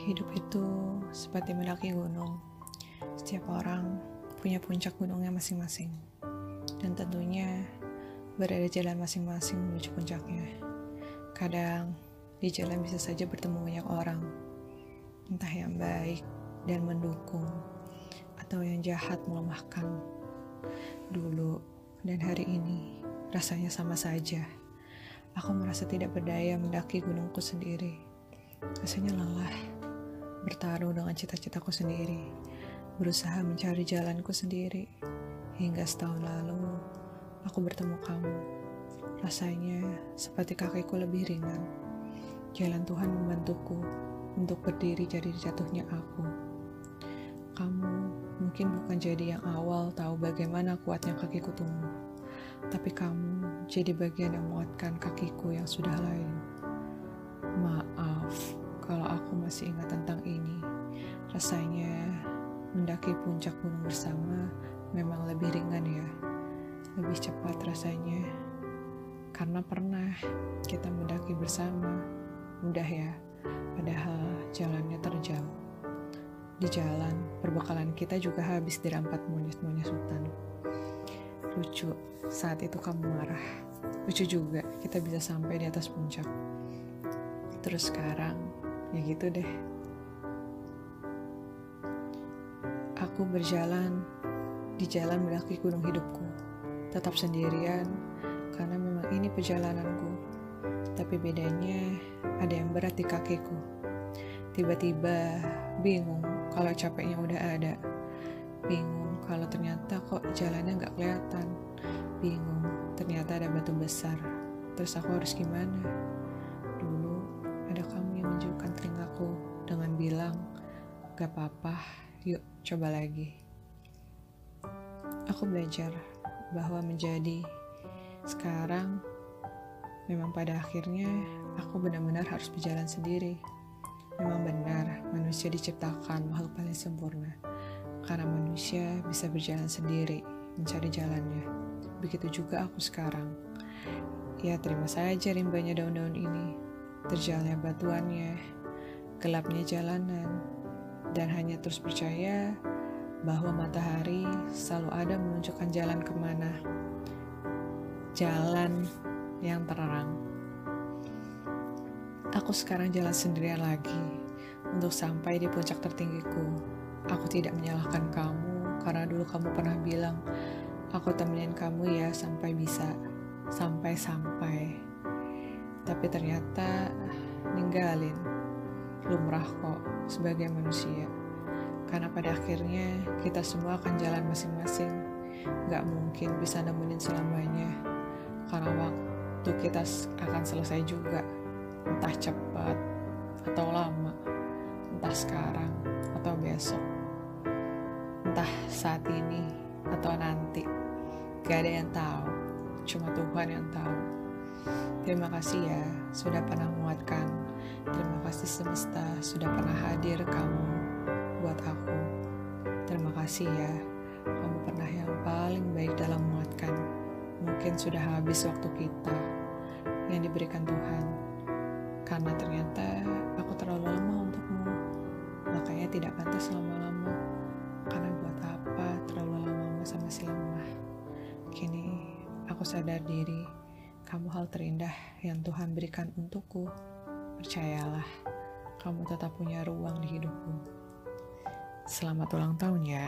Hidup itu seperti mendaki gunung. Setiap orang punya puncak gunungnya masing-masing. Dan tentunya berada jalan masing-masing menuju puncaknya. Kadang di jalan bisa saja bertemu banyak orang. Entah yang baik dan mendukung atau yang jahat melemahkan. Dulu dan hari ini rasanya sama saja. Aku merasa tidak berdaya mendaki gunungku sendiri. Rasanya lelah, bertaruh dengan cita-citaku sendiri, berusaha mencari jalanku sendiri. Hingga setahun lalu, aku bertemu kamu. Rasanya seperti kakiku lebih ringan. Jalan Tuhan membantuku untuk berdiri jadi jatuhnya aku. Kamu mungkin bukan jadi yang awal tahu bagaimana kuatnya kakiku tumbuh, tapi kamu jadi bagian yang menguatkan kakiku yang sudah lain. Kalau aku masih ingat tentang ini. Rasanya mendaki puncak gunung bersama memang lebih ringan ya. Lebih cepat rasanya. Karena pernah kita mendaki bersama. Mudah ya, padahal jalannya terjal. Di jalan, perbekalan kita juga habis dirampat monyet-monyet hutan. Lucu, saat itu kamu marah. Lucu juga, kita bisa sampai di atas puncak. Terus sekarang, ya gitu deh. Aku berjalan di jalan mendaki gunung hidupku. Tetap sendirian, karena memang ini perjalananku. Tapi bedanya, ada yang berat di kakiku. Tiba-tiba bingung kalau capeknya udah ada. Bingung kalau ternyata kok jalannya nggak kelihatan. Bingung, ternyata ada batu besar. Terus aku harus gimana? Dulu ada kamu menunjukkan telingaku dengan bilang, gak apa-apa, yuk coba lagi. Aku belajar bahwa menjadi sekarang memang pada akhirnya aku benar-benar harus berjalan sendiri. Memang benar, manusia diciptakan makhluk paling sempurna. Karena manusia bisa berjalan sendiri, mencari jalannya. Begitu juga aku sekarang. Ya, terima saja rimbanya daun-daun ini, terjalnya batuannya, gelapnya jalanan, dan hanya terus percaya bahwa matahari selalu ada menunjukkan jalan ke mana. Jalan yang terang. Aku sekarang jalan sendirian lagi untuk sampai di puncak tertinggiku. Aku tidak menyalahkan kamu karena dulu kamu pernah bilang, aku temenin kamu ya sampai bisa, sampai-sampai. Tapi ternyata ninggalin, lumrah kok sebagai manusia. Karena pada akhirnya kita semua akan jalan masing-masing. Gak mungkin bisa nemenin selamanya. Karena waktu kita akan selesai juga entah cepat atau lama, entah sekarang atau besok, entah saat ini atau nanti. Gak ada yang tahu, cuma Tuhan yang tahu. Terima kasih ya sudah pernah menguatkan. Terima kasih semesta sudah pernah hadir kamu buat aku. Terima kasih ya, kamu pernah yang paling baik dalam menguatkan. Mungkin sudah habis waktu kita yang diberikan Tuhan karena ternyata aku terlalu lemah untukmu. Makanya tidak pantas lama-lama. Karena buat apa terlalu lama sama si lemah. Kini aku sadar diri, kamu hal terindah yang Tuhan berikan untukku. Percayalah, kamu tetap punya ruang di hidupku. Selamat ulang tahun ya.